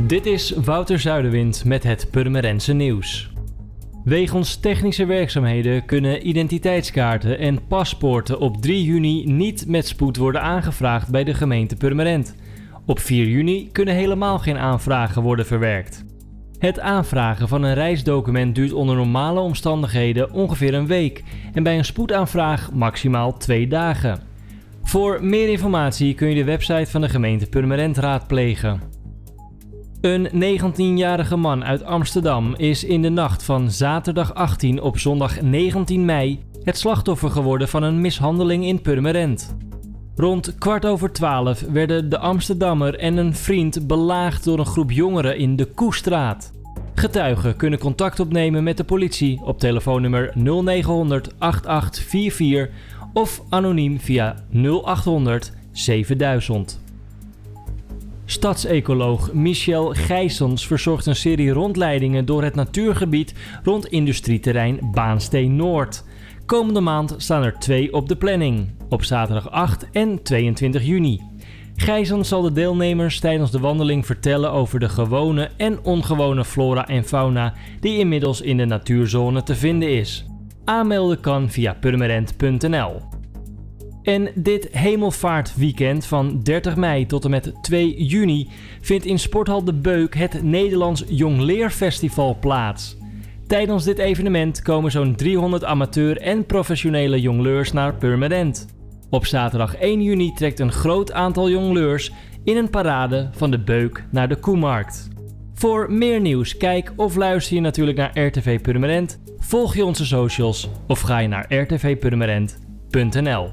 Dit is Wouter Zuiderwind met het Purmerense nieuws. Wegens technische werkzaamheden kunnen identiteitskaarten en paspoorten op 3 juni niet met spoed worden aangevraagd bij de gemeente Purmerend. Op 4 juni kunnen helemaal geen aanvragen worden verwerkt. Het aanvragen van een reisdocument duurt onder normale omstandigheden ongeveer een week en bij een spoedaanvraag maximaal twee dagen. Voor meer informatie kun je de website van de gemeente Purmerend raadplegen. Een 19-jarige man uit Amsterdam is in de nacht van zaterdag 18 op zondag 19 mei het slachtoffer geworden van een mishandeling in Purmerend. Rond kwart over twaalf werden de Amsterdammer en een vriend belaagd door een groep jongeren in de Koestraat. Getuigen kunnen contact opnemen met de politie op telefoonnummer 0900 8844 of anoniem via 0800 7000. Stadsecoloog Michel Gijsens verzorgt een serie rondleidingen door het natuurgebied rond industrieterrein Baansteen Noord. Komende maand staan er twee op de planning, op zaterdag 8 en 22 juni. Gijsens zal de deelnemers tijdens de wandeling vertellen over de gewone en ongewone flora en fauna die inmiddels in de natuurzone te vinden is. Aanmelden kan via purmerend.nl. En dit hemelvaartweekend van 30 mei tot en met 2 juni vindt in Sporthal De Beuk het Nederlands Jongleerfestival plaats. Tijdens dit evenement komen zo'n 300 amateur en professionele jongleurs naar Purmerend. Op zaterdag 1 juni trekt een groot aantal jongleurs in een parade van De Beuk naar de Koemarkt. Voor meer nieuws, kijk of luister je natuurlijk naar RTV Purmerend, volg je onze socials of ga je naar rtvpurmerend.nl.